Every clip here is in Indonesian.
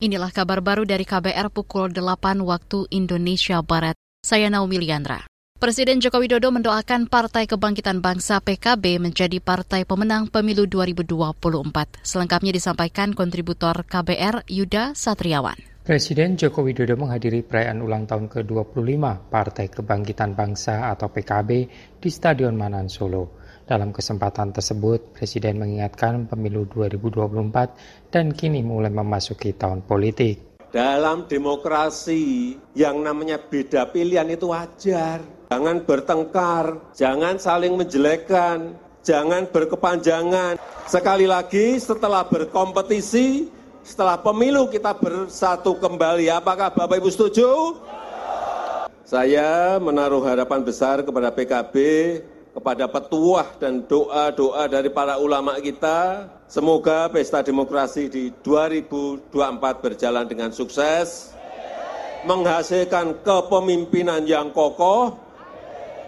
Inilah kabar baru dari KBR pukul 8 waktu Indonesia Barat. Saya Naomi Liandra. Presiden Joko Widodo mendoakan Partai Kebangkitan Bangsa PKB menjadi partai pemenang pemilu 2024. Selengkapnya disampaikan kontributor KBR Yuda Satriawan. Presiden Joko Widodo menghadiri perayaan ulang tahun ke-25 Partai Kebangkitan Bangsa atau PKB di Stadion Manan Solo. Dalam kesempatan tersebut, Presiden mengingatkan pemilu 2024 dan kini mulai memasuki tahun politik. Dalam demokrasi yang namanya beda pilihan itu wajar. Jangan bertengkar, jangan saling menjelekkan, jangan berkepanjangan. Sekali lagi setelah berkompetisi, setelah pemilu kita bersatu kembali. Apakah Bapak Ibu setuju? Saya menaruh harapan besar kepada PKB kepada petuah dan doa-doa dari para ulama kita. Semoga pesta demokrasi di 2024 berjalan dengan sukses, menghasilkan kepemimpinan yang kokoh,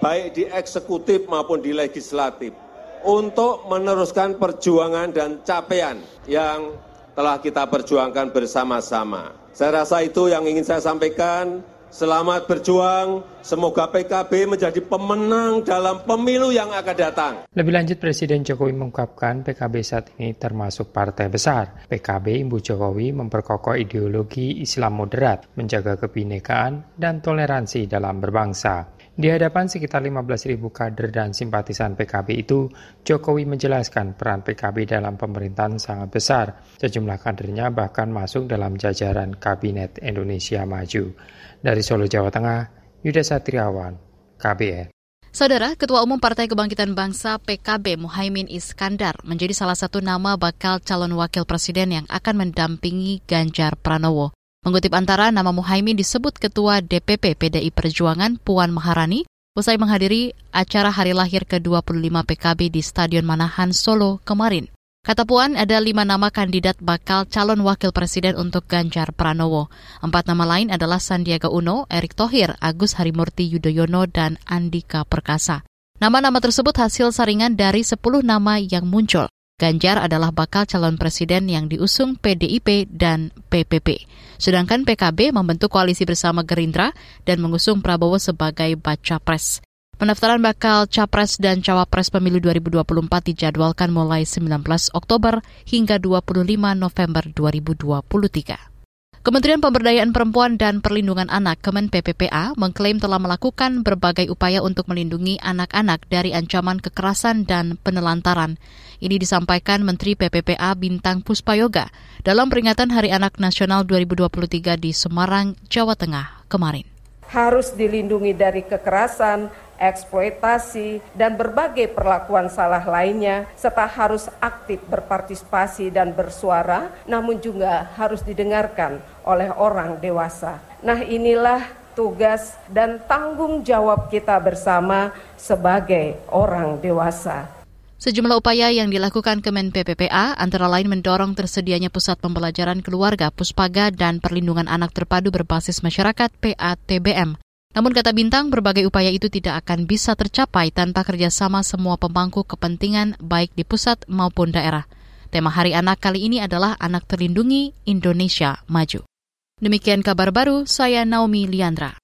baik di eksekutif maupun di legislatif, untuk meneruskan perjuangan dan capaian yang telah kita perjuangkan bersama-sama. Saya rasa itu yang ingin saya sampaikan. Selamat berjuang, semoga PKB menjadi pemenang dalam pemilu yang akan datang. Lebih lanjut, Presiden Jokowi mengungkapkan PKB saat ini termasuk partai besar. PKB Ibu Jokowi memperkokoh ideologi Islam moderat, menjaga kebinekaan dan toleransi dalam berbangsa. Di hadapan sekitar 15.000 kader dan simpatisan PKB itu, Jokowi menjelaskan peran PKB dalam pemerintahan sangat besar. Sejumlah kadernya bahkan masuk dalam jajaran Kabinet Indonesia Maju. Dari Solo, Jawa Tengah, Yuda Satriawan, KBR. Saudara, Ketua Umum Partai Kebangkitan Bangsa PKB Muhaimin Iskandar menjadi salah satu nama bakal calon wakil presiden yang akan mendampingi Ganjar Pranowo. Mengutip antara nama Muhaimin disebut Ketua DPP PDI Perjuangan Puan Maharani usai menghadiri acara hari lahir ke-25 PKB di Stadion Manahan Solo kemarin. Kata Puan, ada lima nama kandidat bakal calon wakil presiden untuk Ganjar Pranowo. Empat nama lain adalah Sandiaga Uno, Erick Thohir, Agus Harimurti Yudhoyono, dan Andika Perkasa. Nama-nama tersebut hasil saringan dari sepuluh nama yang muncul. Ganjar adalah bakal calon presiden yang diusung PDIP dan PPP. Sedangkan PKB membentuk koalisi bersama Gerindra dan mengusung Prabowo sebagai baca pres. Pendaftaran bakal Capres dan Cawapres Pemilu 2024 dijadwalkan mulai 19 Oktober hingga 25 November 2023. Kementerian Pemberdayaan Perempuan dan Perlindungan Anak Kemen PPPA mengklaim telah melakukan berbagai upaya untuk melindungi anak-anak dari ancaman kekerasan dan penelantaran. Ini disampaikan Menteri PPPA Bintang Puspayoga dalam peringatan Hari Anak Nasional 2023 di Semarang, Jawa Tengah kemarin. Harus dilindungi dari kekerasan, eksploitasi, dan berbagai perlakuan salah lainnya, serta harus aktif berpartisipasi dan bersuara, namun juga harus didengarkan oleh orang dewasa. Nah, inilah tugas dan tanggung jawab kita bersama sebagai orang dewasa. Sejumlah upaya yang dilakukan Kemen PPPA antara lain mendorong tersedianya pusat pembelajaran keluarga, puspaga, dan perlindungan anak terpadu berbasis masyarakat PATBM. Namun kata Bintang, berbagai upaya itu tidak akan bisa tercapai tanpa kerjasama semua pemangku kepentingan baik di pusat maupun daerah. Tema Hari Anak kali ini adalah Anak Terlindungi Indonesia Maju. Demikian kabar baru, saya Naomi Liandra.